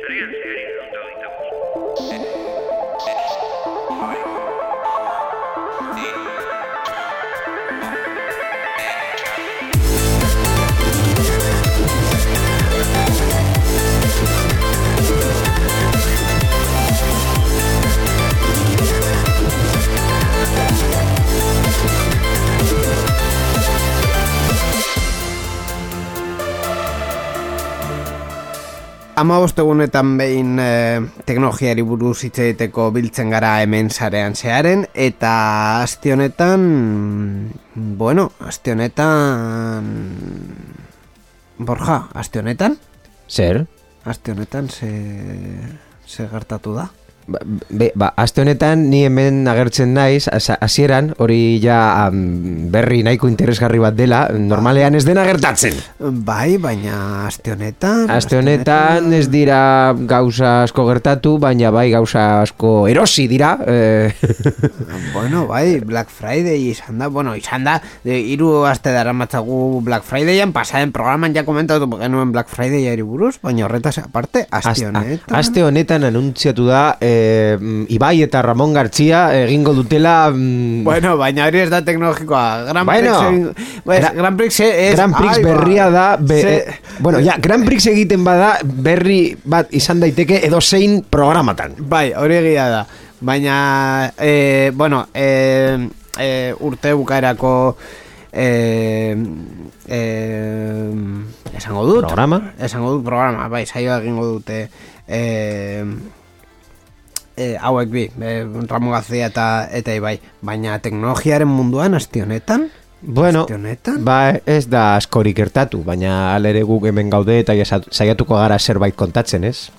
Ama egunetan behin e, teknologiari buruz hitz egiteko biltzen gara hemen sarean zearen eta asti honetan bueno, asti honetan Borja, asti honetan? Zer? Asti honetan ze, ze gertatu da? Ba, be, ba, aste honetan ni hemen agertzen naiz, hasieran hori ja berri nahiko interesgarri bat dela, normalean ez dena gertatzen. Bai, baina aste honetan... Aste honetan ez dira gauza asko gertatu, baina bai gauza asko erosi dira. Eh. bueno, bai, Black Friday izan da, bueno, izan da, iru aste dara matzagu Black Fridayan, pasaren programan ja komentatu genuen Black Friday buruz, baina horretaz aparte, aste honetan... Aste honetan anuntziatu da, eh, Eh, Ibai eta Ramon Gartzia egingo dutela mm, Bueno, baina hori ez da teknologikoa. Gran bueno, Prix, pues, Gran Prix es, Gran Prix berria da be, eh, Bueno, ja, Gran Prix egiten bada Berri bat izan daiteke edo zein programatan. Bai, hori egia da. Baina, eh, bueno eh, eh, Urte bukaerako eh, eh, Esango dut. Programa? Esango dut programa Bai, saioa egingo dute Eh e, hauek bi, e, Ramon Gazia eta, eta Ibai, baina teknologiaren munduan asti honetan? Bueno, ba, ez da askorik gertatu, baina alere guk hemen gaude eta saiatuko gara zerbait kontatzen, ez?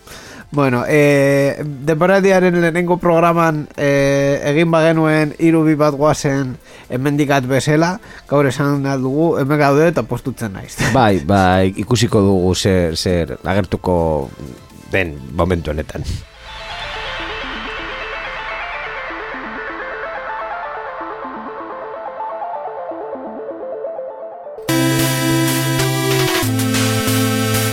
Bueno, e, deparadiaren lehenengo programan e, egin bagenuen irubi bat guazen emendikat bezala, gaur esan dugu, hemen gaude eta postutzen naiz. Bai, bai, ikusiko dugu zer, zer agertuko den momentu honetan.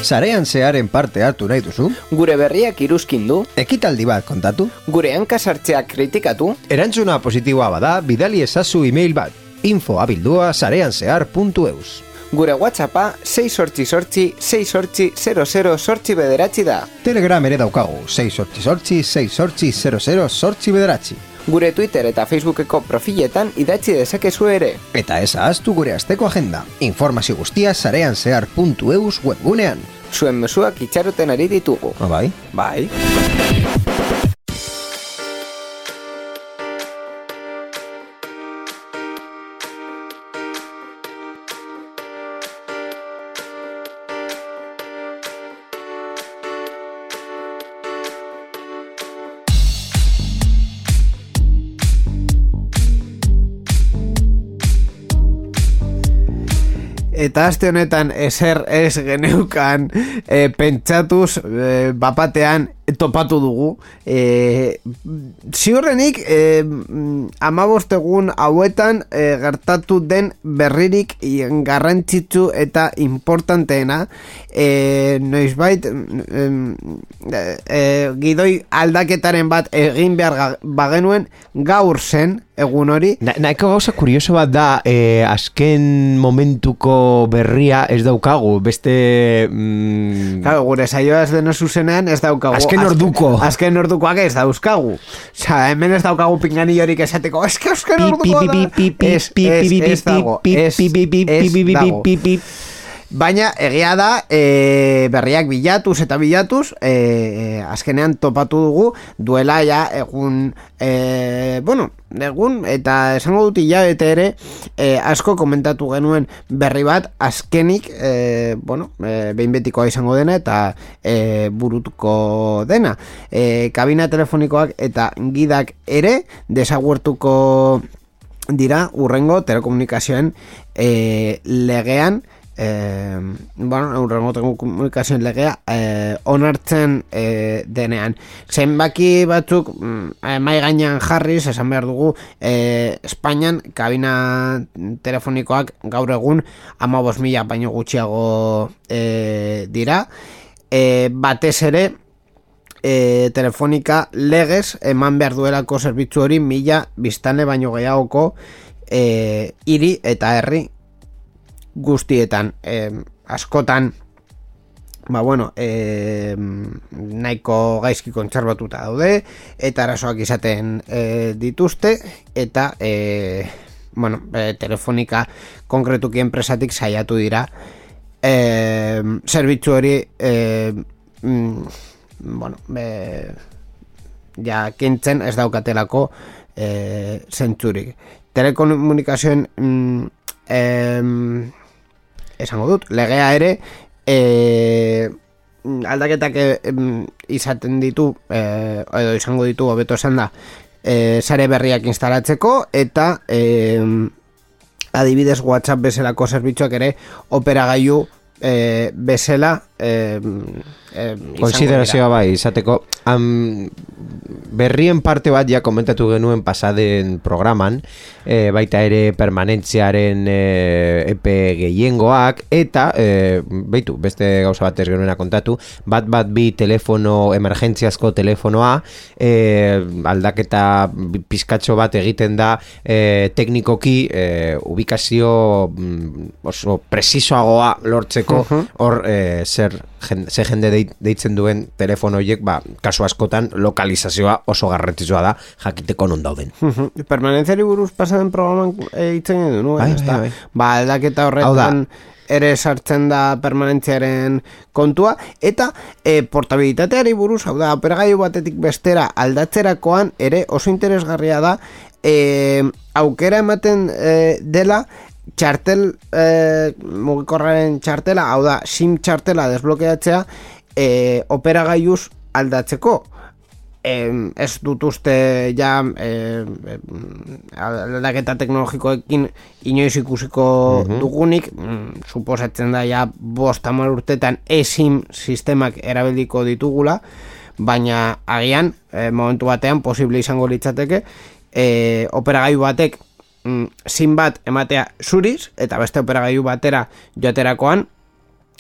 Zarean zearen parte hartu nahi duzu? Gure berriak iruzkin du? Ekitaldi bat kontatu? Gure hankasartzeak kritikatu? Erantzuna positiboa bada, bidali ezazu e-mail bat. Info abildua zarean zehar.eus Gure whatsappa 6 sortzi sortzi 6 sortzi 00 sortzi bederatzi da. Telegram ere daukagu 6 sortzi sortzi 6 sortzi 00 sortzi bederatzi. Gure Twitter eta Facebookeko profiletan idatzi dezakezu ere. Eta ez ahaztu gure asteko agenda. Informazio guztia zarean zehar.eus webgunean zuen mesuak itxaroten ari ditugu. Ah, bai? Bai. Eta aste honetan eser ez geneukan e, pentsatuz e, bapatean topatu dugu e, ziurrenik e, amabostegun hauetan e, gertatu den berririk garrantzitsu eta importanteena e, noizbait e, e, gidoi aldaketaren bat egin behar bagenuen gaur zen egun hori. Na, naiko gauza kurioso bat da, eh, azken momentuko berria ez daukagu, beste... Mm... Claro, gure saioa ez dena zuzenean ez daukagu. Azken orduko. Azken ordukoak ez dauzkagu. Osa, hemen ez daukagu pingani esateko, ez que azken orduko da. Ez, ez dago. Ez, ez dago. Baina egia da e, berriak bilatuz eta bilatuz e, azkenean topatu dugu duela ja egun e, bueno, egun eta esango dut hilabete ere e, asko komentatu genuen berri bat azkenik e, bueno, e, behin betikoa izango dena eta e, burutuko dena. E, kabina telefonikoak eta gidak ere desaguertuko dira urrengo telekomunikazioen e, legean eh, bueno, eurrengo komunikazioen legea eh, onartzen eh, denean. Zenbaki batzuk mm, eh, mai gainean jarriz, esan behar dugu, eh, Espainian kabina telefonikoak gaur egun ama mila baino gutxiago eh, dira. Eh, batez ere, e, telefonika legez eman behar duelako zerbitzu hori mila biztane baino gehiagoko e, iri eta herri guztietan e, askotan ba bueno e, nahiko gaizki kontserbatuta daude eta arazoak izaten e, dituzte eta e, bueno, e, telefonika konkretuki enpresatik saiatu dira e, zerbitzu hori e, mm, bueno, e, ja kintzen ez daukatelako e, zentzurik. Telekomunikazioen mm, e, esango dut, legea ere e, aldaketak e, izaten ditu e, edo izango ditu hobeto esan da e, sare berriak instalatzeko eta e, adibidez WhatsApp bezalako zerbitzuak ere operagailu e, bezala e, e, konsiderazioa bai izateko am, berrien parte bat ja komentatu genuen pasaden programan e, baita ere permanentziaren e, epe gehiengoak eta e, beitu, beste gauza bat ez genuena kontatu bat bat bi telefono emergentziazko telefonoa e, aldaketa pizkatxo bat egiten da e, teknikoki e, ubikazio mm, oso presisoagoa lortzeko hor e, zer ze jende deitzen duen telefono horiek, ba, kasu askotan lokalizazioa oso garrantzitsua da jakiteko non dauden. Permanentziari buruz pasaden programan eitzen eh, no? Bai, bai, bai. Ba, aldaketa horretan ere sartzen da permanentziaren kontua eta e, portabilitateari buruz, hau da, operagailu batetik bestera aldatzerakoan ere oso interesgarria da e, aukera ematen e, dela txartel e, mugikorraren txartela, hau da, sim txartela desblokeatzea e, operagailuz aldatzeko e, ez dut uste ja e, aldaketa teknologikoekin inoiz ikusiko mhm. dugunik mm, suposatzen da ja bost amar urtetan esim sistemak erabiliko ditugula baina agian e, momentu batean posible izango litzateke e, operagailu batek mm, sin bat ematea zuriz, eta beste operagailu batera joaterakoan,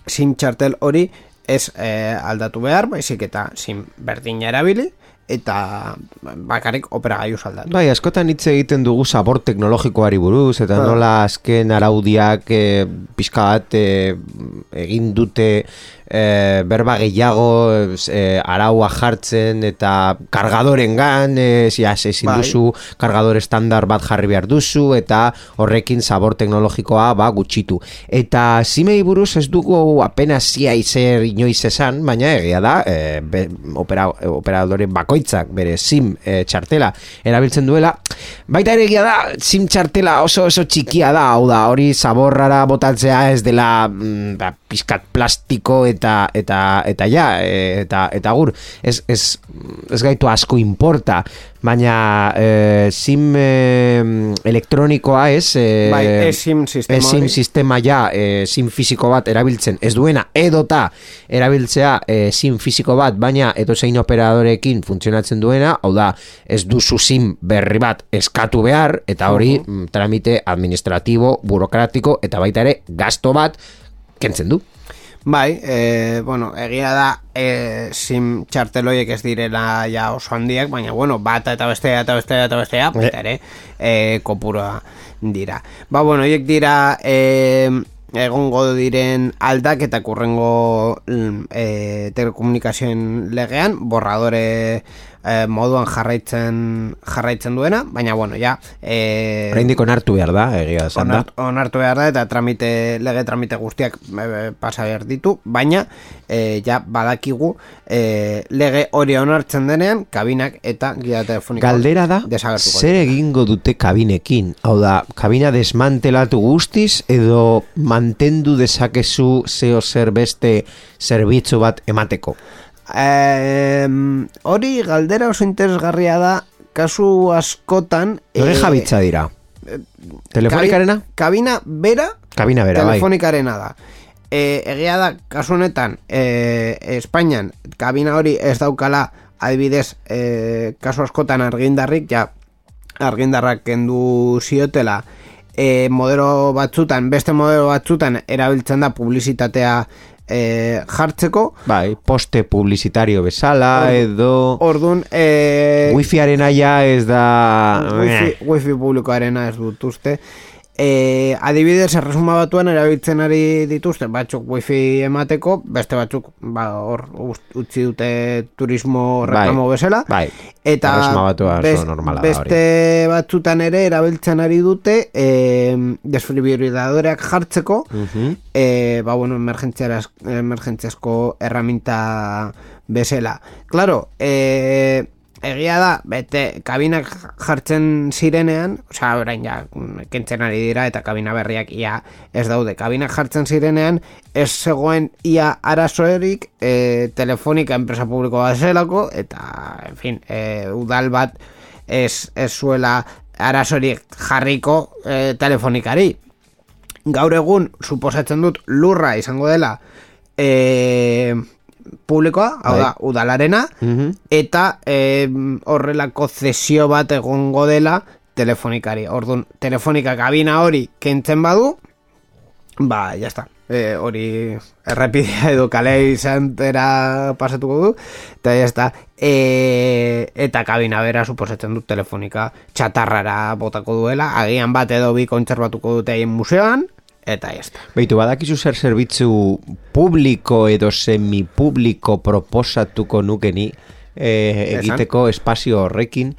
sin txartel hori ez eh, aldatu behar, baizik eta sin berdin erabili, eta bakarrik operagailu aldatu. Bai, askotan hitz egiten dugu sabor teknologikoari buruz, eta nola azken araudiak e, pixka bat e, egin dute e, berba gehiago e, araua jartzen eta kargadoren gan e, ezin bai. duzu kargador estandar bat jarri behar duzu eta horrekin sabor teknologikoa ba, gutxitu eta zimei buruz ez dugu apenas zia izer inoiz esan baina egia da e, opera, operadore bakoitzak bere sim e, txartela erabiltzen duela baita ere egia da sim txartela oso oso txikia da hau da hori zaborrara botatzea ez dela mm, ba, pizkat plastiko eta eta eta ja eta eta gur ez, ez, ez gaitu asko importa baina e, sim e, elektronikoa ez e, bai, sim sistema, sim sistema ja e, sim fisiko bat erabiltzen. Ez duena edota erabiltzea e, sim fisiko bat baina edo zein operadorekin funtzionatzen duena hau da ez duzu sim berri bat eskatu behar eta hori uh tramite administratibo burokratiko eta baita ere gasto bat kentzen du. Bai, e, bueno, egia da e, sim txarteloiek ez direla ja oso handiak, baina bueno, bata eta bestea eta bestea eta bestea, e. ere, e, kopura dira. Ba, bueno, hiek dira e, egongo diren aldak eta kurrengo e, telekomunikazioen legean, borradore e, moduan jarraitzen jarraitzen duena, baina bueno, ja eh oraindik onartu behar da, egia esan da. Onartu behar da eta tramite lege tramite guztiak e, pasa behar ditu, baina e, ja badakigu e, lege hori onartzen denean kabinak eta gida telefoniko Galdera da, zer egingo dute kabinekin? Hau da, kabina desmantelatu guztiz edo mantendu dezakezu zeo zer beste zerbitzu bat emateko? Hori galdera oso interesgarria da kasu askotan Hore e, jabitza dira e, Telefonikarena? Kabina bera Kabina bera, bai. Telefonikarena da e, Egia da, kasu honetan e, Espainian kabina hori ez daukala adibidez e, kasu askotan argindarrik ja argindarrak kendu ziotela e, modelo batzutan, beste modelo batzutan erabiltzen da publizitatea e, jartzeko. Bai, poste publizitario bezala, edo... Ordun e, Wifiaren aia ez da... wifi, wifi publikoarena ez dut uste. E, adibidez, erresuma batuan erabiltzen ari dituzte, batzuk wifi emateko, beste batzuk ba, hor utzi dute turismo reklamo bezala. Bai, Eta batua bes- normala da hori. beste batzutan ere erabiltzen ari dute e, desfibriladoreak jartzeko, Mhm. e, ba, bueno, emergentziazko erraminta bezala. Claro, e, egia da, bete, kabinak jartzen zirenean, osea, orain ja, kentzen ari dira, eta kabina berriak ia ez daude. Kabinak jartzen zirenean, ez zegoen ia arazoerik e, telefonika enpresa publiko bat zelako, eta, en fin, e, udal bat ez, ez zuela arazorik jarriko e, telefonikari gaur egun suposatzen dut lurra izango dela e, publikoa, hau Bai. da, udalarena, Mhm. eta e, horrelako zesio bat egongo dela telefonikari. Orduan, telefonika kabina hori kentzen badu, ba, jazta. E, hori errepidea edo kale izantera pasatuko du, eta jazta. E, eta kabina bera suposatzen dut telefonika txatarrara botako duela, agian bat edo bi kontserbatuko dute haien museoan, eta jazta. Beitu, badakizu zer zerbitzu publiko edo semipubliko proposatuko nukeni eh, Esan. egiteko espazio horrekin.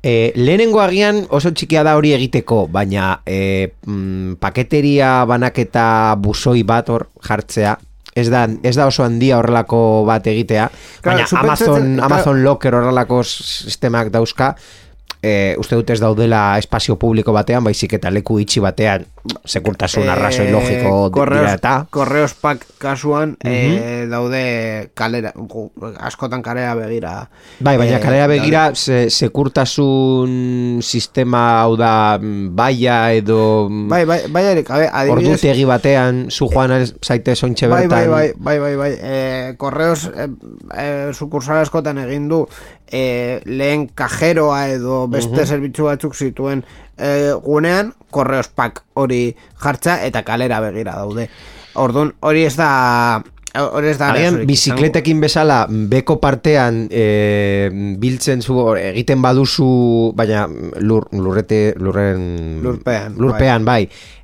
E, lehenengo agian oso txikia da hori egiteko, baina e, mm, paketeria banaketa buzoi bat hor jartzea, ez da, ez da oso handia horrelako bat egitea, Claro, baina Amazon. Amazon Locker horrelako sistemak dauzka, e, uste dut ez daudela espazio publiko batean, baizik eta leku itxi batean, sekurtasun arrazoi logiko korreos, dira eta... Korreos pak kasuan eh, daude kalera, askotan kalera begira. Bai, baina eh, kalera begira se, sekurtasun sistema hau da baia edo mm, Bai, bai, bai, Erik, ver, adibidez, ordutegi batean zu joan zaite sointxe bai, bai, bertan. bai, bai, bai, bai, eh, korreos eh, eh, sukursal askotan egin du eh, lehen kajeroa edo beste zerbitzu batzuk zituen eh, gunean, korreos pak hori jartza eta kalera begira daude. Orduan, hori ez da... Hori ez da Agian, bizikletekin bezala beko partean e, biltzen zu egiten baduzu baina lur, lurrete lurren Lurpean, lurpean bai,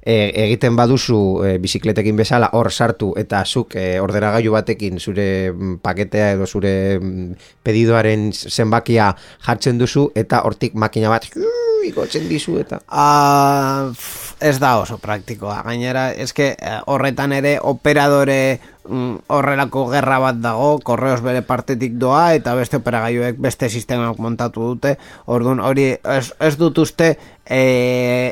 E, egiten baduzu e, bizikletekin bezala hor sartu eta zuk e, ordenagailu batekin zure mm, paketea edo zure mm, pedidoaren zenbakia jartzen duzu eta hortik makina bat uh, igotzen dizu eta pf, ez da oso praktikoa. Gainera, eske eh, horretan ere operadore mm, horrelako gerra bat dago, korreos bere partetik doa eta beste operagailuek beste sistemak montatu dute. Orduan hori ez, ez dut uste e,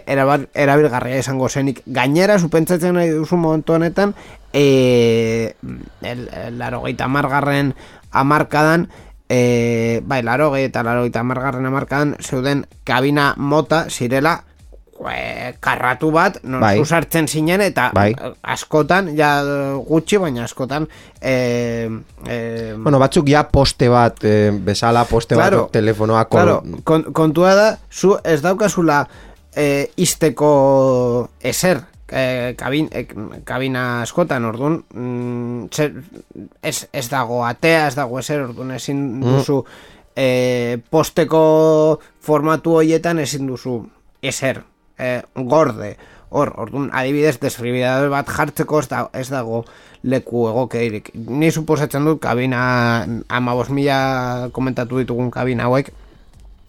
erabar, erabilgarria izango zenik. Gainera, supentsatzen nahi duzu momentu honetan, e, el, el, larogeita margarren amarkadan, e, bai, larogei eta larogeita margarren amarkadan, zeuden kabina mota zirela e, karratu bat, non Bai. zu sartzen zinen, eta Bai. askotan, ja gutxi, baina askotan, e, e, bueno, batzuk ja poste bat e, bezala poste Claro, bat telefonoa kol- Claro, kon, kontua da, zu ez daukazula e, izteko eser e, kabin, e, kabina askotan, orduan, mm, zer, ez, ez dago atea, ez dago eser, orduan ezin duzu e, posteko formatu hoietan ezin duzu eser, e, gorde, hor, orduan, adibidez, desfibrilador bat jartzeko ez, da, ez dago leku egokeirik. Ni suposatzen dut kabina amabos mila komentatu ditugun kabina hauek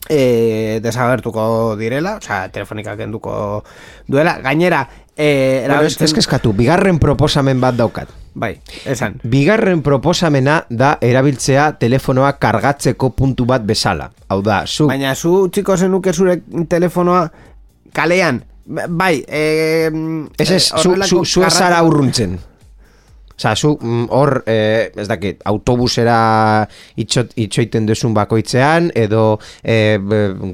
e, desagertuko direla, osea, telefonika kenduko duela. Gainera, e, Bueno, ez, ez eskatu, bigarren proposamen bat daukat. Bai, esan. Bigarren proposamena da erabiltzea telefonoa kargatzeko puntu bat bezala. Hau da, zu Baina zu txiko zenuke zure telefonoa kalean, bai, e, Ez ez, zu, zu, zu ez zara urruntzen. Osa, zu mm, hor, eh, ez dakit, autobusera itxot, itxoiten duzun bakoitzean, edo eh,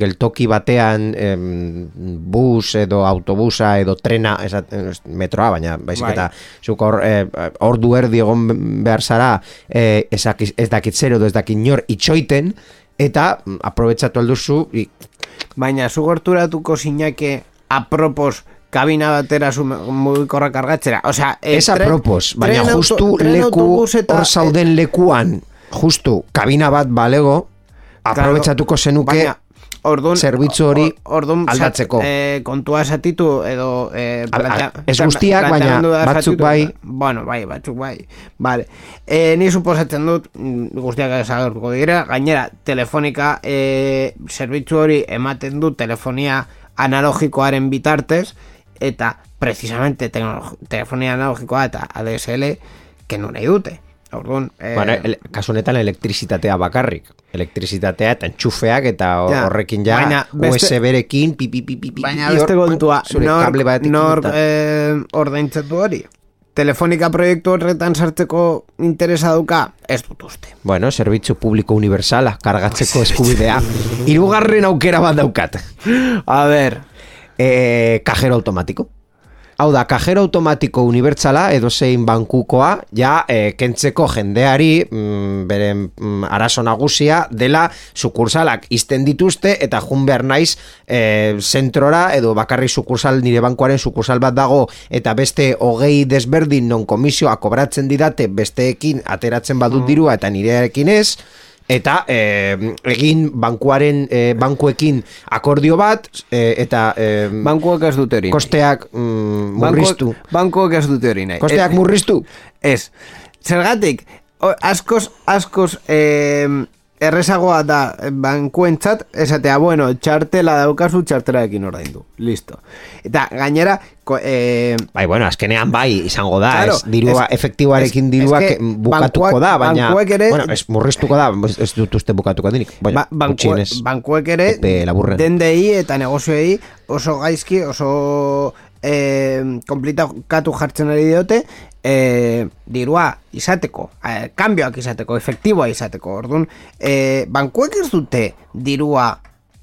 geltoki batean em, bus edo autobusa edo trena, ez, metroa, baina baizik Bai. eta zuk hor, eh, ordu erdi egon behar zara, eh, ez, dakit, ez dakit zer edo ez dakit nor itxoiten, eta mm, aprobetsatu alduzu, i, Baina zu gorturatuko zinake apropos kabina batera zu mugikorra kargatzera. O sea, eh, Ez tren- apropos, baina tren justu tren leku hor zauden lekuan, justu kabina bat balego, aprobetsatuko zenuke Baina, Ordun, zerbitzu hori or- ordun, aldatzeko. Eh, kontua esatitu edo... Eh, a- plantea- ez guztiak, baina batzuk bai. Bueno, bai, batzuk bai. Vale. Eh, ni suposatzen dut, mm, guztiak ezagertuko dira, gainera, telefonika eh, zerbitzu hori ematen du telefonia analogikoaren bitartez, eta precisamente telefonia analogikoa eta ADSL kendu nahi dute. Orduan, eh, Bueno, ele, kasu honetan elektrizitatea bakarrik. Elektrizitatea eta entxufeak eta horrekin ja baina USB-rekin pi, pi, pi, pi, pi, Baina beste kontua, nor, nor eh, ordaintzen du hori? Telefonika proiektu horretan sartzeko interesa? Ez dut uste. Bueno, zerbitzu publiko universala, kargatzeko eskubidea. Hirugarren aukera bat daukat. A ber, E, kajero automatiko. Hau da, kajero automatiko unibertsala edo zein bankukoa, ja, e, kentzeko jendeari, mm, beren mm, arazo nagusia, dela sukursalak izten dituzte, eta jun behar naiz e, zentrora, edo bakarri sukursal, nire bankuaren sukursal bat dago, eta beste hogei desberdin non komisioa kobratzen didate, besteekin ateratzen badut dirua, eta nirearekin ez, eta eh, egin bankuaren eh, bankuekin akordio bat eh, eta eh, bankuak ez dute hori. kosteak mm, murriztu. Bankuak, bankuak ez dute hori nahi. Kosteak Ez- murriztu. Ez. Zergatik, askoz, askoz eh, errezagoa da bankuentzat, esatea, bueno, txartela daukazu txartelarekin ordaindu. Listo. Eta gainera, eh, Bai, bueno, azkenean bai izango da, Claro, ez dirua es- efektiboarekin es- dirua es que bukatuko bankuak- da, baina bankuek ere- bueno, ez murriztuko da, ez- dut uste bukatuko dinik. Baina, ba, bankuek ere dendei eta negozioei oso gaizki, oso eh, komplikatu jartzen ari diote eh, dirua izateko, eh, kambioak izateko, efektiboa izateko. Orduan, eh, bankuek ez dute dirua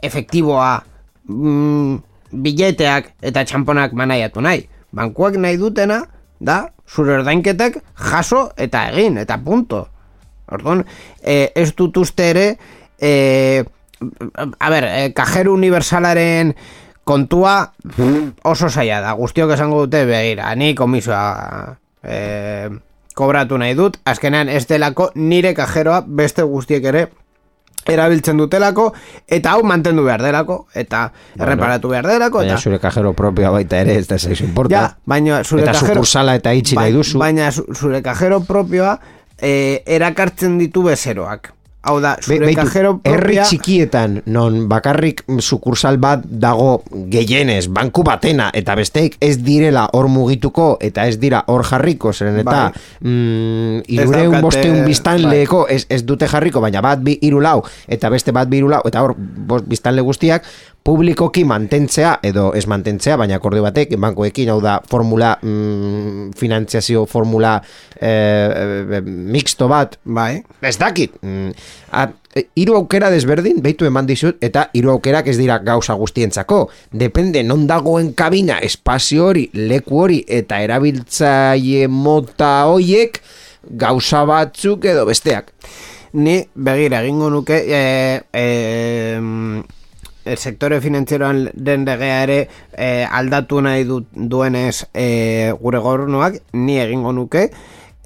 efektiboa mm, bileteak eta txamponak manaiatu nahi. Bankuak nahi dutena da zure ordainketak jaso eta egin, eta punto. Orduan, eh, ez dut uste ere, eh, a ber, eh, kajeru universalaren kontua oso zaila da. Guztiok esango dute begira, ni komisioa eh, kobratu nahi dut. Azkenean ez delako nire kajeroa beste guztiek ere erabiltzen dutelako eta hau mantendu behar delako eta erreparatu behar delako Baina eta zure kajero propioa baita ere, ez da zaizu importa. Ja, baina zure Eta kajero... sukursala eta itxi nahi Bai- duzu. Baina zu- zure kajero propioa eh, erakartzen ditu bezeroak. Hau da, Be, zure beitu, kajero herri propia... txikietan non bakarrik sukursal bat dago gehienez banku batena eta besteik ez direla hor mugituko eta ez dira hor jarriko zeren eta Bai. mm, Ez irureun daukate- bosteun biztanleko bai. ez, ez dute jarriko baina bat bi hiru lau eta beste bat bi hiru lau eta hor bost biztanle guztiak publikoki mantentzea edo ez mantentzea baina akordio batek bankoekin hau da formula mm, finantziazio formula eh, eh, mixto bat Bai, Ez dakit. Mm, a, e, hiru aukera desberdin, beitu eman dizut, eta hiru aukerak ez dira gauza guztientzako. Depende non dagoen kabina, espazio hori, leku hori, eta erabiltzaile mota hoiek gauza batzuk edo besteak. ni begira egingo nuke eh, eh, sektore finantzieroan den legea ere eh, aldatu nahi du, duenez eh, gure gobernuak ni egingo nuke.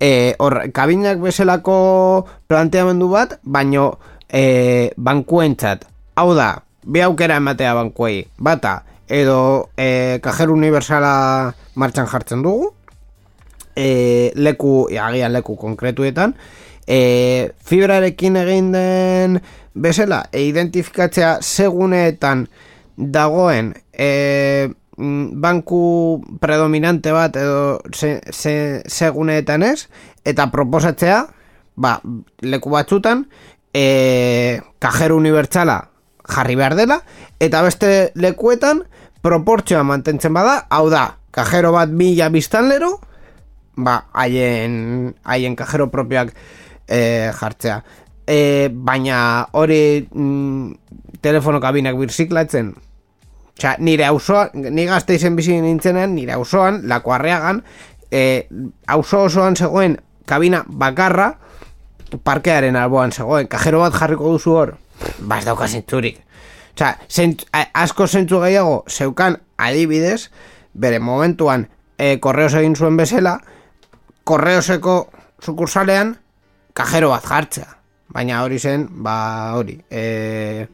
Eh, hor, kabinak bezalako planteamendu bat, baino eh, bankuentzat. Hau da, bi aukera ematea bankuei. Bata, edo eh, kajeru universala martxan jartzen dugu. E, leku, agian leku konkretuetan, e, fibrarekin egin den bezala, e, identifikatzea seguneetan dagoen e, mm, banku predominante bat edo se, se, seguneetan ez, eta proposatzea, ba, leku batzutan, e, kajero unibertsala jarri behar dela, eta beste lekuetan proportzioa mantentzen bada, hau da, kajero bat mila biztanlero, ba, haien, haien kajero propioak e, jartzea. E, baina hori mm, telefono kabinak birziklatzen, Osea, nire auzoan, ni gazte izen bizi nintzenean, nire auzoan, lakoarreagan, e, auzo osoan zegoen kabina bakarra, parkearen alboan zegoen, kajero bat jarriko duzu hor, ba ez dauka zentzurik. Osea, zent, asko zentzu gehiago zeukan adibidez, bere momentuan e, korreos egin zuen bezala, korreoseko sukursalean kajero bat jartzea. Baina hori zen, ba hori, e,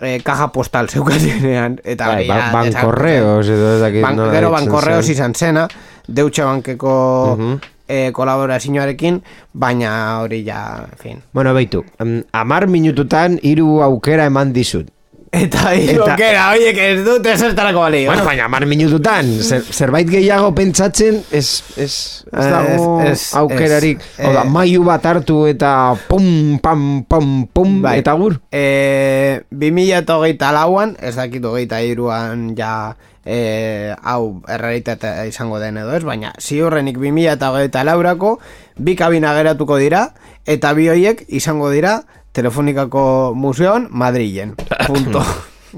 e, kaja postal zeukatenean, eta Bai, hori ba- ja bankorreos edo ez dakit Ban, gero bankorreos izan zena, deutxe bankeko Mhm. eh, kolaborazioarekin, baina hori ja, en fin. Bueno, beitu, amar minututan hiru aukera eman dizut. Eta hiru Eta- oiek ez dute zertarako balio. Bueno, baina amar minututan, zer, zerbait gehiago pentsatzen, ez, ez, ez dago Ez- ez- aukerarik. ez, Hau da, eh, maiu bat hartu eta pum, pam, pam, pum, Bai. eta gur. E, 2000 eta hogeita lauan, ez dakit hogeita iruan ja e, hau errealitatea izango den edo ez, baina ziurrenik 2000 eta hogeita laurako bi kabina geratuko dira, eta bi hoiek izango dira Telefonikako museoan Madrilen. Punto.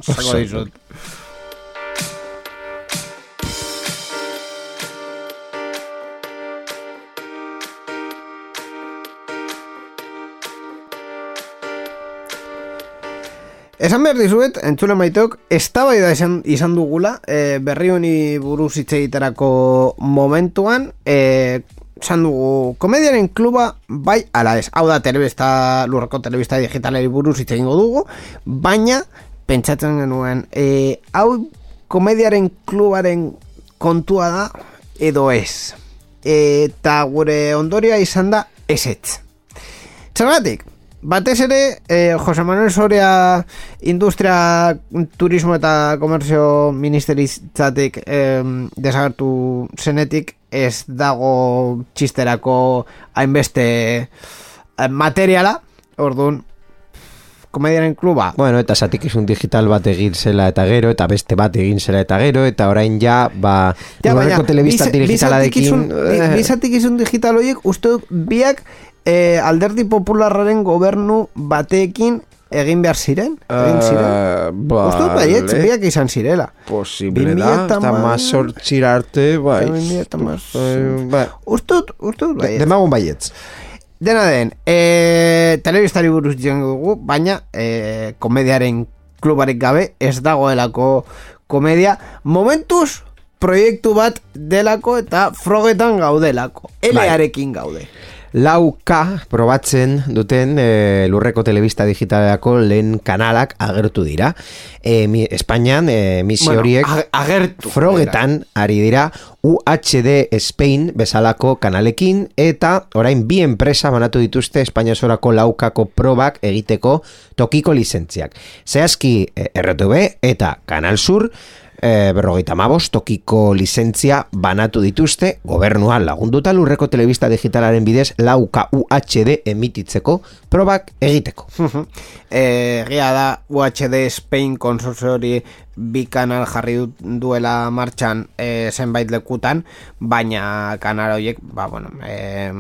Zango dizut. Esan behar dizuet, entzule maiteok, eztabaida izan, izan dugula, e, berri honi buruz hitz egiterako momentuan, e, esan dugu, komediaren kluba bai ala ez. Hau da, telebista, lurreko telebista digitalari buruz hitz egingo dugu, baina, pentsatzen genuen, e, hau komediaren klubaren kontua da, edo ez. Eta gure ondoria izan da, ezetz. Zergatik, batez ere, eh, Jose Manuel Soria Industria, Turismo eta Komerzio Ministeritzatik eh, desagertu zenetik ez dago txisterako hainbeste eh, materiala, orduan, komediaren kluba, Bueno, eta zatik izun digital bat egin zela eta gero, eta beste bat egin zela eta gero, eta orain ja, ba, Ja, lurreko telebista biza- digitalarekin... bizatikizun- bi- eh, bizatikizun digital horiek uste biak eh, alderdi popularraren gobernu batekin egin behar ziren? Egin ziren? eh, Uste dut baietz, vale. biak izan zirela. Posible da, eta eta ma- mazortzira arte, bai. Eh, bai. Uste dut, uste dut baietz. Demagun baietz. Dena den, e, telebistari buruz dugu, baina e, komediaren klubarik gabe ez dagoelako komedia. Momentuz, proiektu bat delako eta frogetan gaudelako. Elearekin gaude. Lau K probatzen duten e, lurreko telebista digitalako lehen kanalak agertu dira. E, mi, Espainian e, misio horiek ag- agertu. frogetan ari dira UHD Spain bezalako kanalekin eta orain bi enpresa banatu dituzte Espainia osorako laukako probak egiteko tokiko lizentziak. Zehazki e, RTV eta Kanal Sur e, berrogeita mabos tokiko lizentzia banatu dituzte gobernua lagunduta lurreko telebista digitalaren bidez lauka UHD emititzeko probak egiteko. Eh, Egia da UHD Spain konsorziori bi kanal jarri duela martxan e, zenbait lekutan, baina kanal horiek, ba, bueno, e,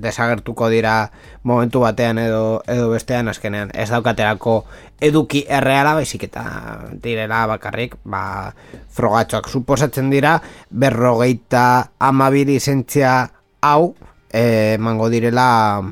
desagertuko dira momentu batean edo, edo bestean azkenean ez daukaterako eduki erreala baizik eta direla bakarrik ba, frogatxoak suposatzen dira berrogeita amabi lizentzia hau eh, mango direla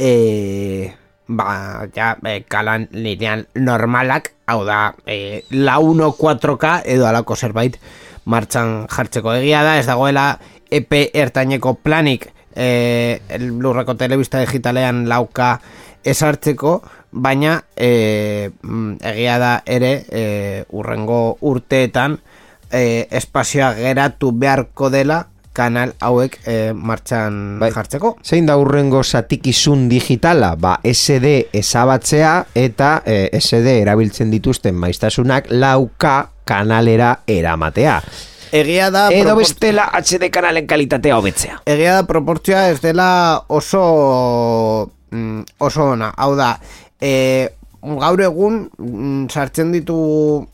e, ba, ja, e, kalan lineal normalak, hau da, e, la 1 4K edo alako zerbait martxan jartzeko. Egia da, ez dagoela EP ertaineko planik e, lurreko telebista digitalean lauka esartzeko, baina e, mm, egia da ere e, urrengo urteetan e, espazioa geratu beharko dela kanal hauek e, martxan Bai. jartzeko. Zein da urrengo satikizun digitala? Ba, SD ezabatzea eta eh, SD erabiltzen dituzten maiztasunak lauka kanalera eramatea. Egia da Edo bestela HD kanalen kalitatea hobetzea. egia da proportzioa ez dela oso mm, oso ona. Hau da, e, gaur egun mm, sartzen ditu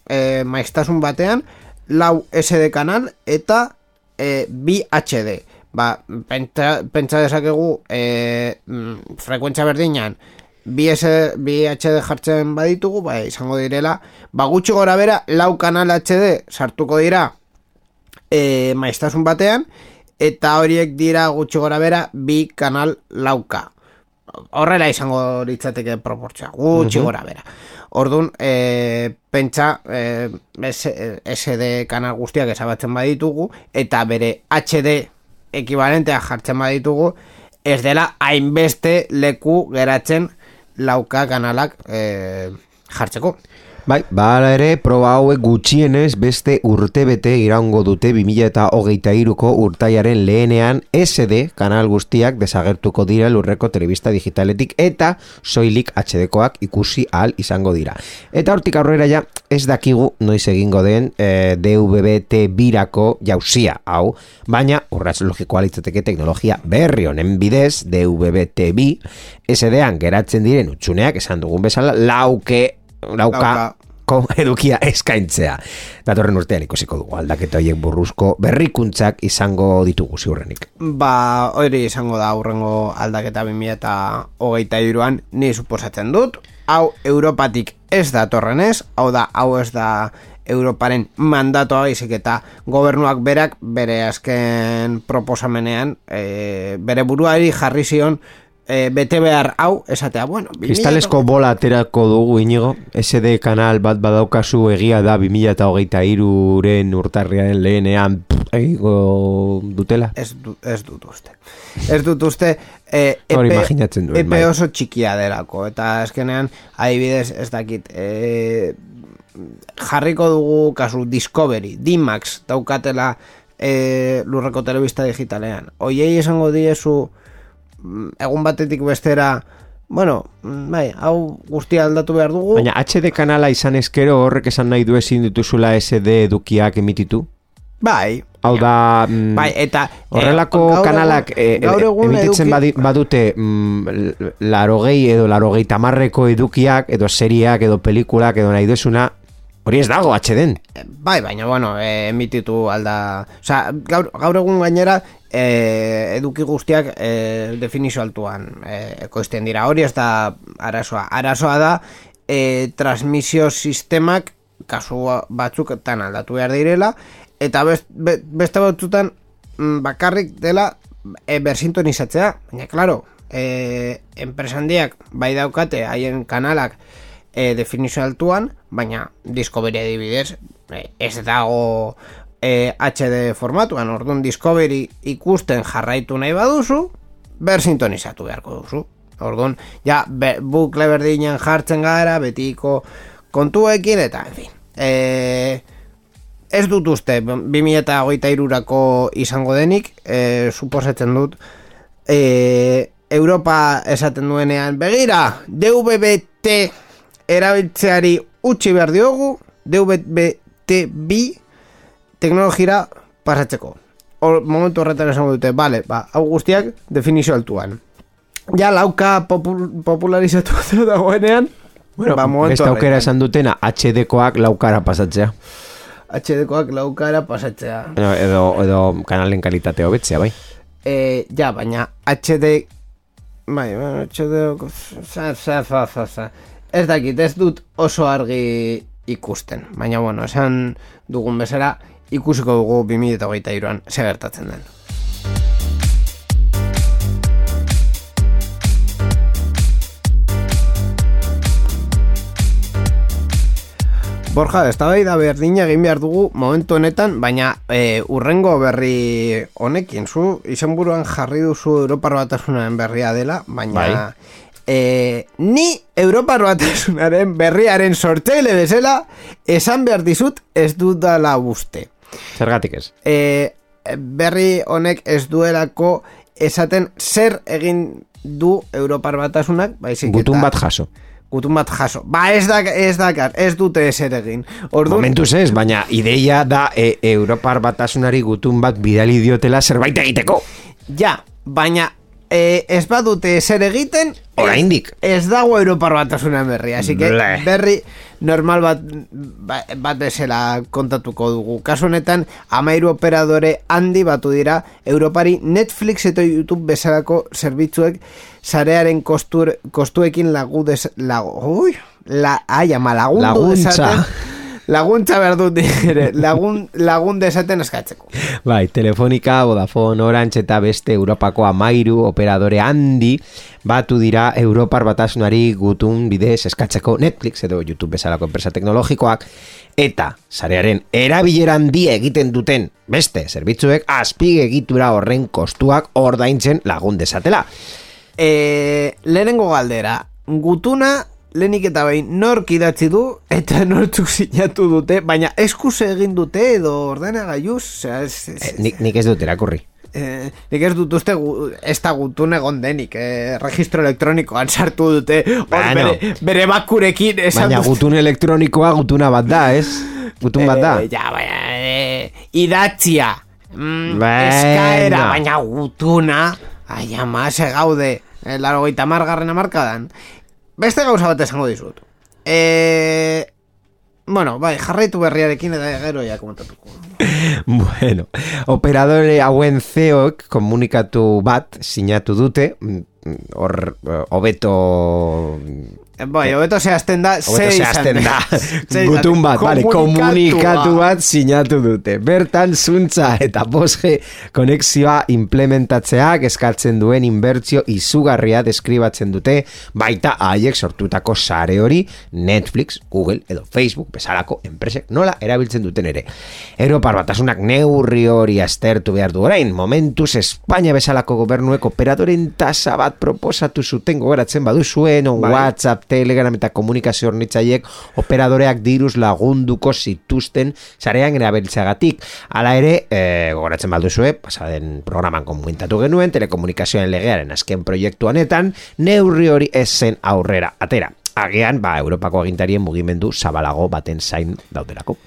e, maiztasun batean lau SD kanal eta e, bi HD. Ba, pentsa, pentsa dezakegu e, mm, frekuentzia berdinan bi, bi HD jartzen baditugu, ba, izango direla, ba, gutxi gora bera, lau kanal HD sartuko dira e, maiztasun batean eta horiek dira gutxi gora bera bi kanal lauka horrela izango litzateke proportzioa, gutxi gora bera. Orduan, e, pentsa, e, SD kanal guztiak ezabatzen baditugu, eta bere HD ekibalentea jartzen baditugu, ez dela hainbeste leku geratzen lauka kanalak e, jartzeko. Bai, bala ere, proba hauek gutxienez beste urtebete iraungo dute 2008ko urtaiaren lehenean SD kanal guztiak desagertuko dira lurreko telebista digitaletik eta soilik HD-koak ikusi ahal izango dira. Eta hortik aurrera ja, ez dakigu noiz egingo den e, eh, DVB-T birako jausia hau, baina urratz logikoa litzateke teknologia berri honen bidez DVB-T bi SD-an geratzen diren utxuneak esan dugun bezala lauke lauka ko edukia eskaintzea. Datorren urtean ikusiko dugu aldaketa horiek burruzko berrikuntzak izango ditugu ziurrenik. Ba, hori izango da aurrengo aldaketa 2000 eta hogeita iruan, ni suposatzen dut. Hau Europatik ez da torrenez, hau da, hau ez da Europaren mandatoa izik eta gobernuak berak bere azken proposamenean e, bere buruari jarri zion e, bete behar hau, esatea, bueno... Kristalesko bola aterako dugu, inigo, SD kanal bat badaukazu egia da 2008 iruren urtarriaren lehenean egigo dutela? Ez, du, ez dut uste. Ez dut uste, e, epe, imaginatzen duen, epe bai. oso txikia derako, eta eskenean, adibidez, ez dakit, e, jarriko dugu kasu Discovery, D-Max, daukatela e, lurreko telebista digitalean. Oiei esango diezu, Mm, egun batetik bestera Bueno, mm, bai, hau guztia aldatu behar dugu Baina HD kanala izan eskero horrek esan nahi du ezin dituzula SD edukiak emititu? Bai Hau da mm, Bai, eta Horrelako eh, kanalak eh, emititzen badute mm, Larogei edo larogei tamarreko edukiak Edo seriak edo pelikulak edo nahi duzuna Hori ez dago, atxeden. Bai, baina, bueno, e, emititu alda... Osa, gaur, gaur egun gainera, e, eduki guztiak e, definizio altuan e, ekoizten dira. Hori ez da arazoa. Arazoa da, e, transmisio sistemak kasu batzuk tan aldatu behar direla, eta best, beste batzutan mm, bakarrik dela e, bersintonizatzea. Baina, klaro, e, enpresandiak bai daukate haien kanalak e, definizio altuan, baina Discovery adibidez e, ez dago e, HD formatuan, orduan Discovery ikusten jarraitu nahi baduzu, ber sintonizatu beharko duzu. Orduan, ja, be, bukle berdinen jartzen gara, betiko kontuekin, eta, en fin. E, ez dut uste, 2008 irurako izango denik, e, suposetzen dut, e, Europa esaten duenean, begira, DVB-T erabiltzeari utzi behar diogu DVB-T teknologira pasatzeko. Or, momentu horretan esango dute, bale, ba, hau guztiak definizio altuan. Ja, lauka popul popularizatu dagoenean, bueno, ba, momentu horretan. aukera esan dutena, HD-koak laukara pasatzea. HD-koak laukara pasatzea. Edo, edo, edo kanalen kalitate hobetzea, bai? E, ja, baina HD... Bai, HD... Za, za, za, za, za ez dakit, ez dut oso argi ikusten. Baina, bueno, esan dugun bezala, ikusiko dugu 2008an segertatzen den. Borja, ez da bai da berdina egin behar dugu momentu honetan, baina e, urrengo berri honekin, zu izan buruan jarri duzu Europar batasunaren berria dela, baina bai e, ni Europar batesunaren berriaren sortzeile bezala esan behar dizut ez dudala buste. Zergatik ez? E, berri honek ez duelako esaten zer egin du Europar batasunak, baizik Gutun bat jaso. Gutun bat jaso. Ba ez da, ez da, ez dute eser egin. Ordu... Momentuz ez, baina ideia da e, Europar batasunari gutun bat bidali diotela zerbait egiteko. Ja, baina e, ez badute zer egiten oraindik ez, dago Europar batasunan berri así que berri normal bat ba, bat bezala kontatuko dugu. Kasu honetan amairu operadore handi batu dira. Europari Netflix eta YouTube bezalako zerbitzuek sarearen kostur, kostuekin lagu des, lagu, ui, la, ai, ama lagundu laguntza laguntza behar dut ere, lagun, lagun desaten eskatzeko. Bai, Telefonica, Vodafone, Orange eta beste Europako amairu operadore handi batu dira Europar batasunari gutun bidez eskatzeko Netflix edo YouTube bezalako enpresa teknologikoak eta sarearen erabilera handi egiten duten beste zerbitzuek azpige egitura horren kostuak ordaintzen lagun desatela. E, lehenengo galdera, gutuna lehenik eta behin nork idatzi du eta nortzuk sinatu dute, baina eskuz egin dute edo ordena gaiuz, osea, ez, ez, Eh, nik, nik ez dut erakurri. Eh, nik ez dut uste gu, ez da gutun egon denik eh, registro elektronikoan sartu dute hor Bueno. bere, bere bakurekin esan Baina gutun elektronikoa gutuna bat da, ez? Gutun bat da. Eh, ja, baina, eh, idatzia mm, eskaera, baina gutuna ai ama, gaude eh, laro gaita margarren amarkadan beste gauza bat esango dizut. Eh, bueno, bai, jarraitu berriarekin eta gero ja komentatuko. Bueno, operadore hauen zeok komunikatu bat sinatu dute, mm, hor eh, hobeto Bai, hobeto zehazten da, Hobeto ze zehazten izan da, gutun bat, vale, komunikatu bat sinatu dute. Bertan zuntza eta 5G konexioa implementatzeak eskatzen duen inbertsio izugarria deskribatzen dute, baita haiek sortutako sare hori Netflix, Google edo Facebook bezalako enpresek nola erabiltzen duten ere. Europar batasunak neurri hori aztertu behar du orain, momentuz Espainia bezalako gobernuek operadoren tasa bat proposatu zuten gogaratzen baduzuen, Bai. WhatsApp, Telegram eta komunikazio hornitzaiek operadoreak diruz lagunduko zituzten sarean erabiltzeagatik. Hala ere, e, gogoratzen balduzue, pasaden programan komunikatu genuen, telekomunikazioen legearen azken proiektu honetan, neurri hori ez zen aurrera atera. Agian, ba, Europako agintarien mugimendu zabalago baten zain daudelako.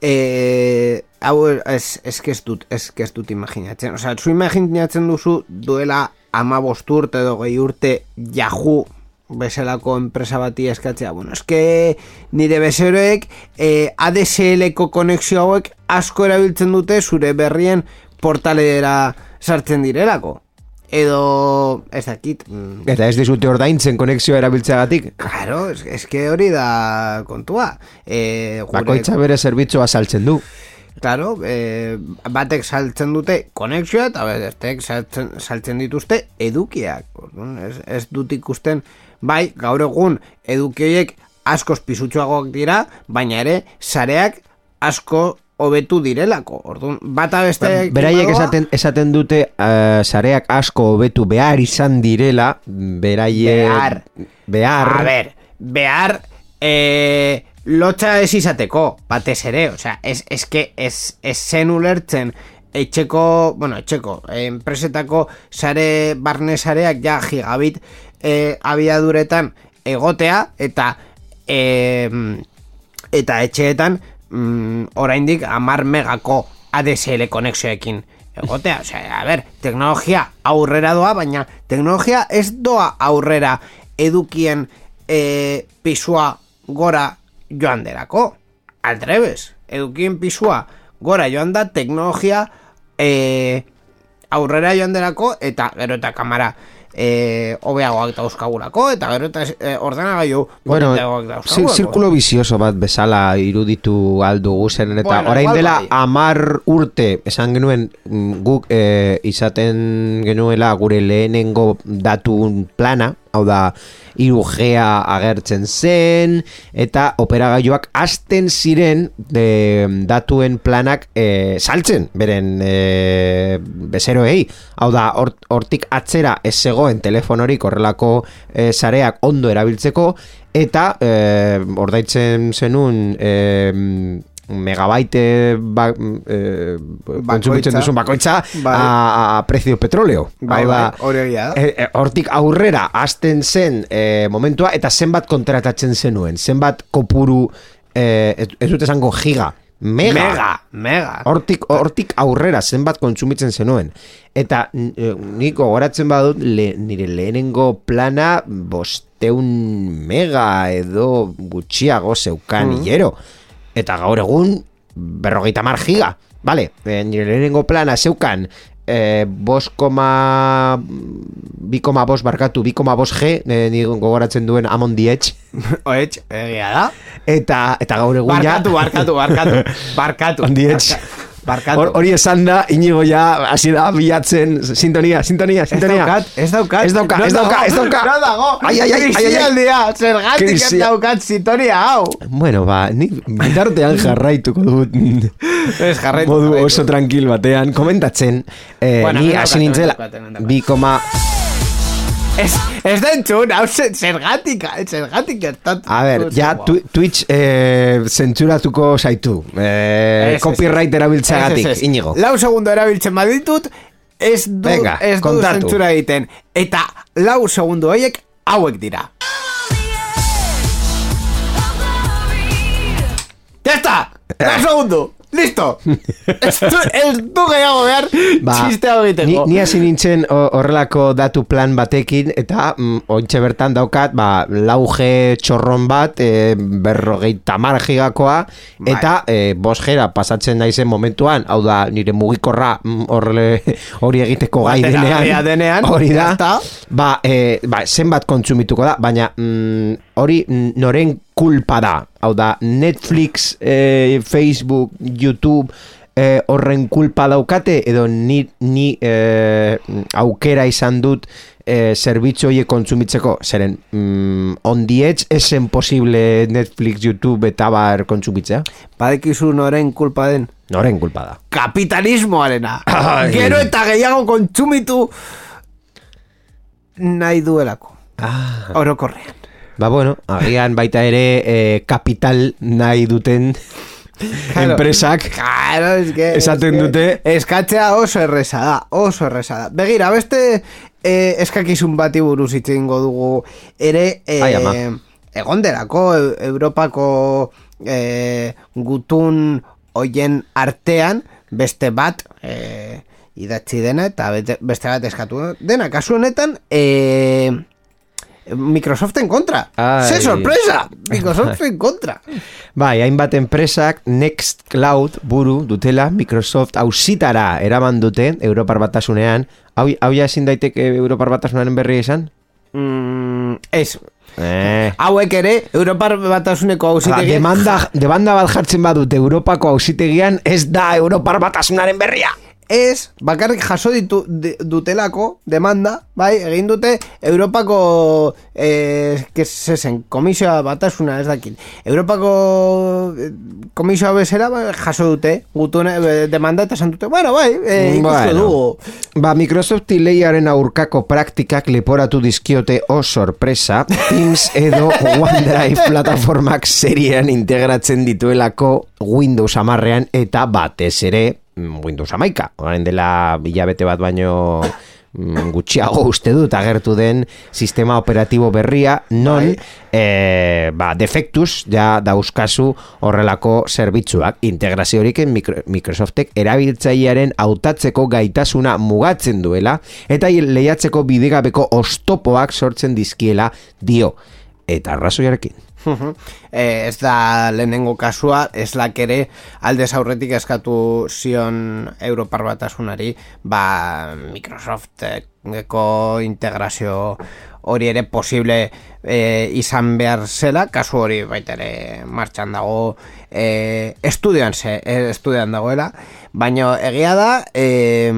Eh, hau ez, ez ez dut, ez ez dut imaginatzen. Osea, zu imaginatzen duzu duela ama urte edo gehi urte Yahoo bezalako enpresa bati eskatzea. Bueno, eske nire bezeroek eh, ADSL-ko konexio hauek asko erabiltzen dute zure berrien portalera sartzen direlako. Edo, ez dakit, Eta ez dizute ordaintzen konexioa erabiltzeagatik. Claro, es, es que hori da kontua. Eh, gure- Bakoitza bere zerbitzua saltzen du. Claro, eh, batek saltzen dute konexioa eta bestek saltzen, saltzen dituzte edukiak. Orduan, ez, ez dut ikusten, bai, gaur egun edukioiek askoz pisutsuagoak dira, baina ere sareak asko hobetu direlako. Orduan, bata beste Beraiek esaten, esaten dute eh, sareak asko hobetu behar izan direla, beraiek... Behar. Behar. A ber, behar eh, lotxa ez izateko, batez ere, osea, ez, que ez, ez zen ulertzen. Etxeko, bueno, etxeko, enpresetako sare, barne sareak ja gigabit eh, abiaduretan egotea, eta eh, eta etxeetan mm, oraindik amar megako ADSL konexioekin egotea, osea, a ber, teknologia aurrera doa, baina teknologia ez doa aurrera edukien e, pisua gora joan derako. Aldrebes, edukien pisua gora joan da teknologia e, aurrera joan derako eta gero eta kamara e, hobeagoak dauzkagulako eta gero eta e, ordenagailu Bueno, zirkulo bizioso bat bezala iruditu aldugu zen eta Bueno, orain dela bai. amar urte esan genuen mm, guk eh, izaten genuela gure lehenengo datun plana hau da 3Ga agertzen zen eta operagailuak hasten ziren de, datuen planak eh, saltzen beren eh, bezeroei. Hau da hort- hortik atzera ez zegoen telefonorik horrelako eh, sareak ondo erabiltzeko eta eh, ordaitzen zenun eh, megabaite ba, eh, kontsumitzen duzun bakoitza Bai. a, a prezio petroleo Bai, da, bai, hori egia da. e, e, hortik aurrera hasten zen e, momentua eta zenbat kontratatzen zenuen zenbat kopuru e, ez, ez dut esango giga mega, Mega, mega. Hortik, hortik aurrera zenbat kontsumitzen zenuen eta n- e, nik gogoratzen badut le, nire lehenengo plana bosteun mega edo gutxiago zeukan Mm. hilero eta gaur egun berrogeita mar giga Vale, e, nire lehenengo plana zeukan e, bos koma bi koma bos barkatu, bi koma bos G e, ni gogoratzen duen Amon Dietz Oetx, egia da. eta, eta gaur egun ja Barkatu, barkatu, barkatu. Barkatu. Ondietx. Barka- Barkatu. Hor- Hori esan da, inigo ja hasi da bilatzen sintonia, sintonia, Ez sintonia daukat, ez daukat. Ez dauka, No ez dauka, dago, ez dauka No dago. Ai, ai, ai, ai, ai, ai. Krisialdia, zergatik ez daukat sintonia hau. Bueno, ba, ni bitartean jarraituko dut Ez jarraitu. modu oso tranquil batean komentatzen eh, ni hasi daukat, nintzela daukat, daukat. bi koma Ez, ez da entzun, hau zer- zergatik, zergatik gertatu. A ber, ja tu, Twitch eh, zentzuratuko zaitu eh, ez, Copyright ez. inigo Lau segundo erabiltzen baditut, ez du, Venga, ez du zentzura egiten. Eta lau segundo horiek hauek dira. Ya está! Lau segundo! Listo! ez, du, ez du gehiago behar txiste hau ni, egiteko. ni hasi nintzen horrelako datu plan batekin eta mm, ointxe bertan daukat ba, lauge txorron bat e, berrogei tamar gigakoa Bai. eta e, bosgera pasatzen naizen momentuan hau da nire mugikorra mm, horre, hori egiteko gai denean, denean, hori da ba, e, ba, zenbat kontsumituko da baina mm, hori mm, noren kulpa da hau da Netflix, e, Facebook, YouTube e, horren kulpa daukate edo ni, ni e, aukera izan dut e, zerbitzu horiek kontsumitzeko zeren mm, on the edge esen posible Netflix, YouTube eta bar kontsumitzea Badekizu noren kulpa den. noren kulpa da kapitalismoarena. Ai. Gero eta gehiago kontsumitu nahi duelako. ah. Orokorrean. Ba bueno, agian baita ere e, kapital nahi duten Claro. enpresak Claro, es que, Esaten es que dute- Eskatzea oso erresa da, oso erresa da. Begira, beste eh, eskakizun bati buruz hitz egingo dugu ere eh, Ai, ama. egonderako Eu- Europako eh, gutun hoien artean beste bat eh, idatzi dena eta beste bat eskatu dena. Kasu honetan eh, Microsoften kontra. Ai. Ze sorpresa! Microsoften kontra. Bai, hainbat enpresak Nextcloud buru dutela Microsoft ausitara eraman dute Europar Batasunean. Hau, hau ja ezin daiteke Europar Batasunaren berri izan? Mm, ez, Eh. hauek ere Europar batasuneko Hala, hausitegi demanda, demanda bat jartzen badute Europako ausitegian ez da Europar Batasunaren berria. Ez bakarrik jaso ditu dutelako demanda, bai, egin dute Europako eh, que zen, komisioa batasuna ez dakit. Europako eh, komisioa bezala bai, jaso dute gutune eh, demanda eta esan dute, bueno, bai, eh, Bueno. dugu. Ba, Microsoft leiaren aurkako praktikak leporatu dizkiote o sorpresa, Teams edo OneDrive plataformak seriean integratzen dituelako Windows amarrean eta batez ere Windows amaika. Orain dela bilabete bat baino mm, gutxiago uste dut agertu den sistema operatibo berria. Non e, ba, defektuz ja dauzkazu horrelako zerbitzuak. Integraziorik Micro- Microsoftek erabiltzailearen hautatzeko gaitasuna mugatzen duela eta lehiatzeko bidegabeko ostopoak sortzen dizkiela dio. Eta arrazoiarekin Eh, ez da lehenengo kasua, ez ere aldez aurretik eskatu zion Europar batasunari, ba Microsofteko integrazio hori ere posible eh, izan behar zela, kasu hori baita ere martxan dago eh, estudian, ze, eh, estudian dagoela, baina egia da eh,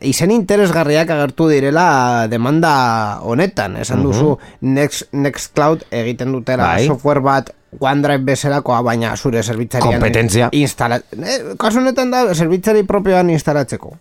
izen interesgarriak agertu direla demanda honetan, esan duzu Next, Nextcloud egiten dutela Bai. software bat OneDrive bezalakoa, baina zure zerbitzarian Kompetentzia. instala... Eh, kasu honetan da, zerbitzari propioan instalatzeko.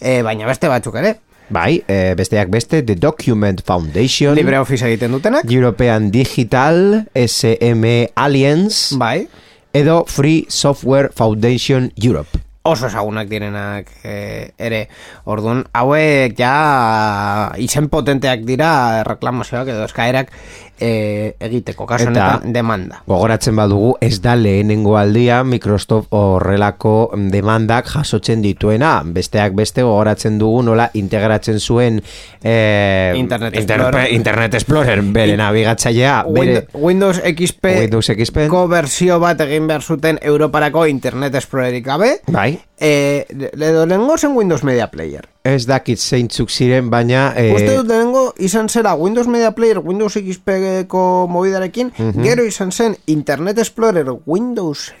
Eh, baina beste batzuk ere. Bai, e, besteak beste The Document Foundation LibreOffice egiten dutenak. European Digital SM Alliance Bai. edo Free Software Foundation Europe oso ezagunak direnak eh, ere. Orduan, hauek ja izen potenteak dira reklamazioak edo eskaerak eh, egiteko, Eta- honetan demanda. Gogoratzen badugu ez da lehenengo aldia Microsoft horrelako demandak jasotzen dituena. Besteak beste gogoratzen dugu nola integratzen zuen eh, Internet Inter- Explorer. Internet Explorer bere nabigatzailea bere Windows, XP Windows XP ko bersio bat egin behar zuten Europarako Internet Explorerik gabe Bai. E, edo lehenengo zen Windows Media Player. Ez dakit zeintzuk ziren, baina... E... Uste dut lehenengo izan zera Windows Media Player, Windows XP-ko mobidarekin, gero izan zen Internet Explorer Windows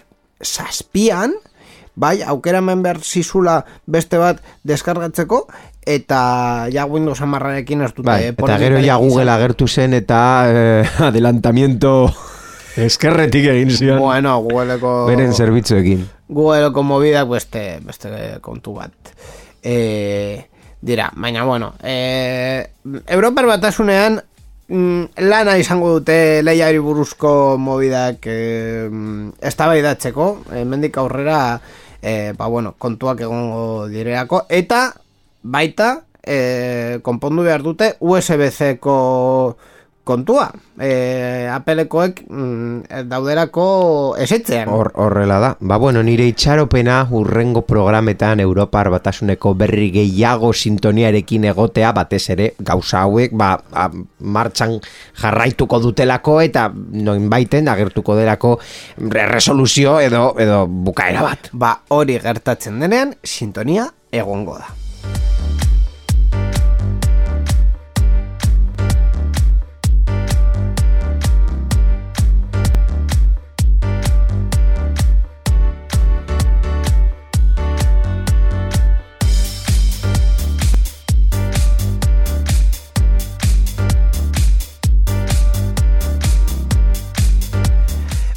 saspian, bai, aukera hemen behar zizula beste bat deskargatzeko, eta ja Windows amarrarekin ez dute. Bai, eh, eta gero ja Google izan. agertu zen eta eh, adelantamiento eskerretik egin zion Bueno, Googleko... beren zerbitzuekin. Googleko movida beste, beste kontu bat. E, dira, baina bueno, e, Europar batasunean mm, lana izango dute lehiari buruzko mobidak e, eztabaidatzeko, e, mendik aurrera e, ba, bueno, kontuak egongo direako, eta baita e, konpondu behar dute USB-C-ko kontua. E, Applekoek mm, dauderako esetzean. Hor, horrela da. Ba, bueno, nire itxaropena urrengo programetan Europar batasuneko berri gehiago sintoniarekin egotea, batez ere, gauza hauek, ba, a, martxan jarraituko dutelako eta noin baiten agertuko delako re- resoluzio edo, edo bukaera bat. Ba, hori gertatzen denean, sintonia egongo da.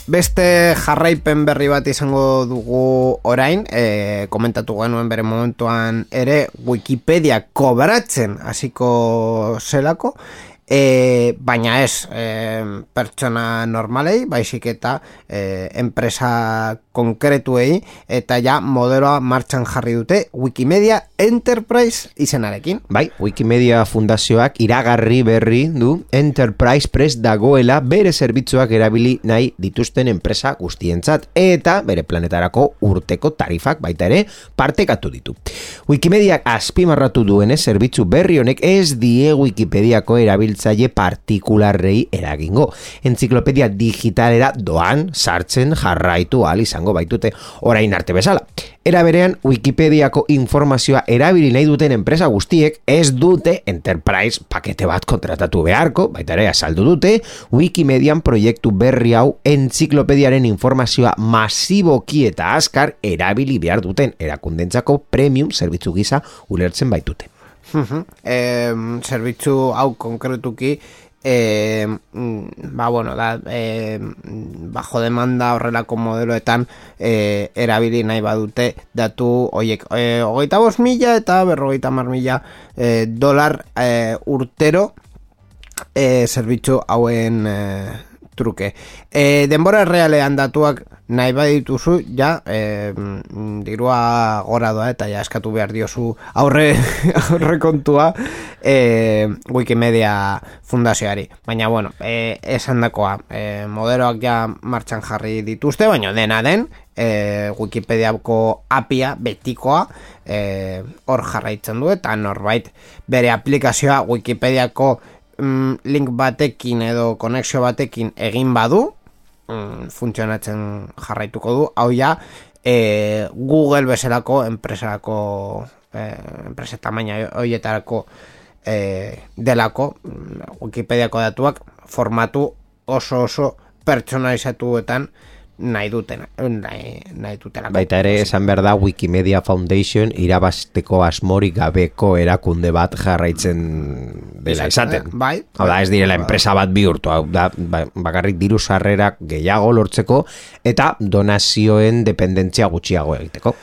Beste jarraipen berri bat izango dugu orain, e, komentatu genuen bere momentuan ere Wikipedia kobratzen hasiko zelako, e, baina ez e, pertsona normalei, baizik eta e, enpresa konkretuei, eta ja modeloa martxan jarri dute Wikimedia Enterprise izenarekin. Bai, Wikimedia Fundazioak iragarri berri du Enterprise Press dagoela bere zerbitzuak erabili nahi dituzten enpresa guztientzat eta bere planetarako urteko tarifak baita ere partekatu ditu. Wikimediak azpimarratu duenez zerbitzu berri honek ez die Wikipediako erabiltzaile partikularrei eragingo. Entziklopedia digitalera doan sartzen jarraitu ahal izango baitute orain arte bezala. Era berean, Wikipediako informazioa erabili nahi duten enpresa guztiek ez dute Enterprise pakete bat kontratatu beharko, baita ere azaldu dute, Wikimedian proiektu berri hau entziklopediaren informazioa masiboki eta azkar erabili behar duten erakundentzako premium zerbitzu gisa ulertzen baitute. e, zerbitzu hau konkretuki e, mm, ba bueno da e, bajo demanda horrelako modeloetan e, erabili nahi badute datu hoiek e, hogeita bost mila eta berrogeita mar mila e, dolar e, urtero e, zerbitzu hauen e, truke. E, denbora realean datuak nahi badituzu, ja, e, dirua gora doa eta ja eskatu behar diozu aurre, aurre kontua e, Wikimedia fundazioari. Baina, bueno, e, esan dakoa, e, modeloak ja martxan jarri dituzte, baina dena den, e, Wikipediako apia betikoa e, hor jarraitzen du eta norbait bere aplikazioa Wikipediako mm, link batekin edo konexio batekin egin badu mm, funtzionatzen jarraituko du. Hau ja e, Google bezalako enpresako e, enpresa tamaina hoietarako e, delako Wikipediako datuak formatu oso oso pertsonalizatuetan nahi duten nahi, nahi dutelako Baita ere, esan behar da Wikimedia Foundation irabazteko asmorik gabeko erakunde bat jarraitzen dela izaten. bai. Hau da, ez direla enpresa bat bihurtu, hau da, ba- bakarrik diru sarrerak gehiago lortzeko eta donazioen dependentzia gutxiago egiteko.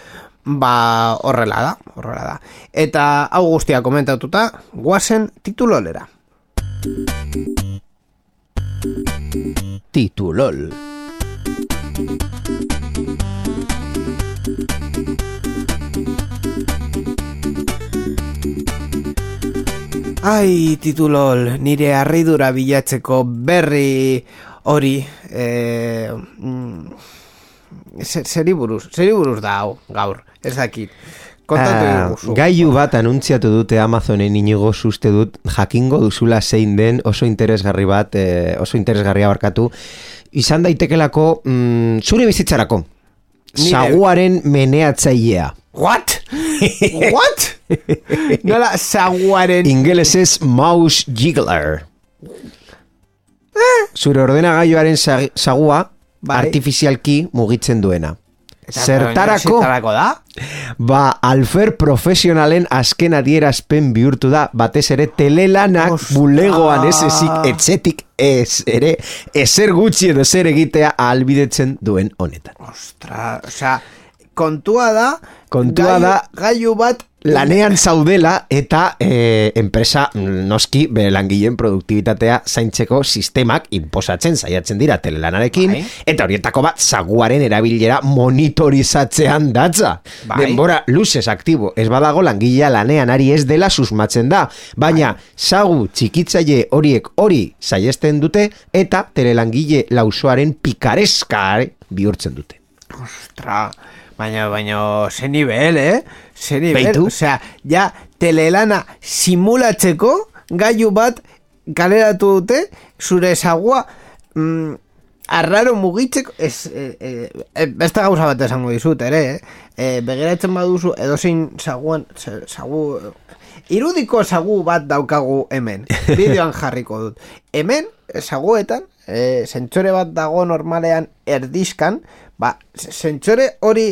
Ba, horrela da, horrela da. Eta hau guztia komentatuta, guazen titulolera. Titulol. Ai, titulol, nire harridura bilatzeko berri hori, e, mm, zer- zeri buruz, zeri buruz da hau, gaur, ez dakit. Kontatu Ah, gailu bat anuntziatu dute Amazonen inigo uste dut jakingo duzula zein den oso interesgarri bat, eh, oso interesgarria barkatu, izan daitekelako mm, zure bizitzarako. saguaren meneatzailea. What? What? Nola, saguaren... Ingelesez mouse jiggler. Zure ordenagailuaren sag- sagua Bai. artifizialki mugitzen duena. Eta, Zertarako, Zertarako da? ba, alfer profesionalen azken adierazpen bihurtu da, batez ere telelanak Ostra. bulegoan ez ezik etxetik ez ere ezer gutxi edo zer egitea ahalbidetzen duen honetan. Ostra, osea, kontua da... Kontua gailu- da- Gailu bat... Lanean zaudela eta e, enpresa mm, noski bere langileen produktibitatea zaintzeko sistemak inposatzen saiatzen dira telelanarekin Bai. eta horietako bat zaguaren erabilera monitorizatzean datza. Bai. Denbora luzez aktibo ez badago langilea lanean ari ez dela susmatzen da, baina zagu txikitzaile horiek hori saiesten dute eta telelangile lausoaren pikareska bihurtzen dute. Ostra, baina, baina, ze nivel, eh? Ze nivel, Beitu. osea, ja, telelana simulatzeko gailu bat kaleratu dute, zure sagua mm, arraro mugitzeko, ez, eh, eh, eh, beste gauza bat esango dizut, ere, eh? eh begiratzen baduzu, edozein saguan, se- sagu, irudiko sagu bat daukagu hemen, bideoan jarriko dut. Hemen, saguetan, e, zentsore bat dago normalean erdizkan, ba, zentsore hori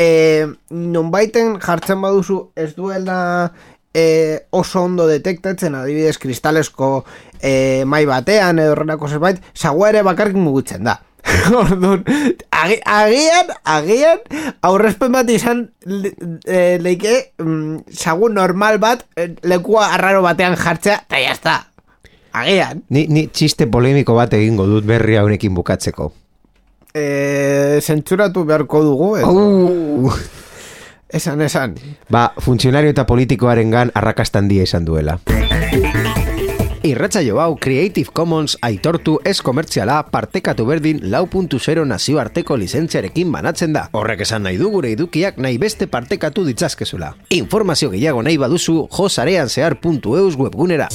e, nonbaiten jartzen baduzu ez duela e, oso ondo detektatzen adibidez kristalesko e, mai batean edo horrelako zerbait, sagua ere bakarrik mugitzen da. Orduan, agi, agian, agian, aurrezpen bat izan le, leike mm, normal bat lekua arraro batean jartzea, eta jazta. Agian. Ni, ni txiste polemiko bat egingo dut berri honekin bukatzeko. E, zentzuratu beharko dugu, edo, esan, esan. Ba, funtzionario eta politikoaren gan arrakastan dia izan duela. Irratza hau Creative Commons aitortu ez komertziala partekatu berdin lau puntu zero nazioarteko lizentziarekin banatzen da. Horrek esan nahi du gure edukiak nahi beste partekatu ditzazkezula. Informazio gehiago nahi baduzu josarean zehar.eus webgunera.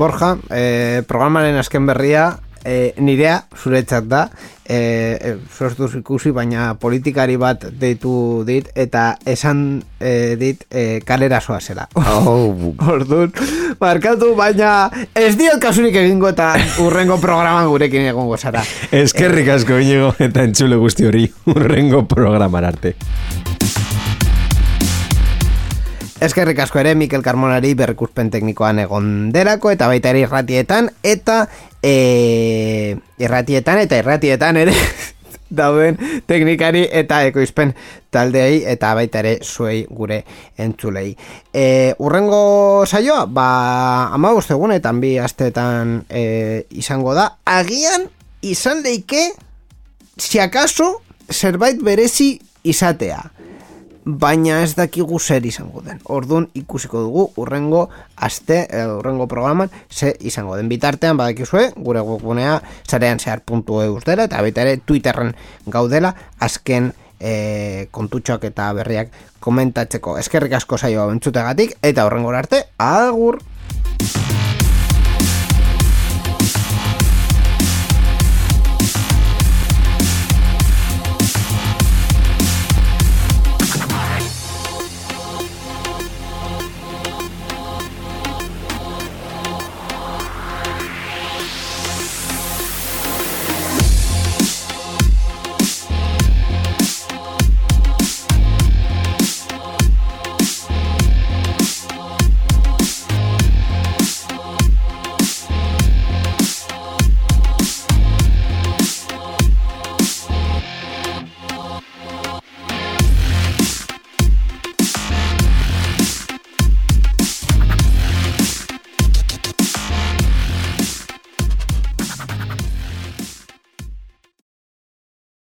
Borja, eh, programaren azken berria eh, nirea zuretzat da. Eh, eh, sortu ikusi baina politikari bat deitu dit eta esan eh, dit eh, kalera zela. Oh, Orduan, markatu baina ez diot kasurik egingo eta urrengo programan gurekin egongo zara. Eskerrik asko inigo eta entzule guzti hori urrengo programar arte. Eskerrik asko ere Mikel Carmonari berrikuspen teknikoan egon delako eta baita ere irratietan eta e, irratietan eta irratietan ere dauden teknikari eta ekoizpen taldeei eta baita ere zuei gure entzulei. E, urrengo saioa, ba, ama egunetan bi asteetan e, izango da, agian izan leike si acaso zerbait berezi izatea baina ez dakigu zer izango den. Orduan ikusiko dugu urrengo aste, urrengo programan ze izango den. Bitartean badakizue gure webgunea zarean zehar puntu eus dela eta baita ere Twitterren gaudela azken e, kontutxoak eta berriak komentatzeko. Eskerrik asko saioa entzutegatik eta urrengo arte agur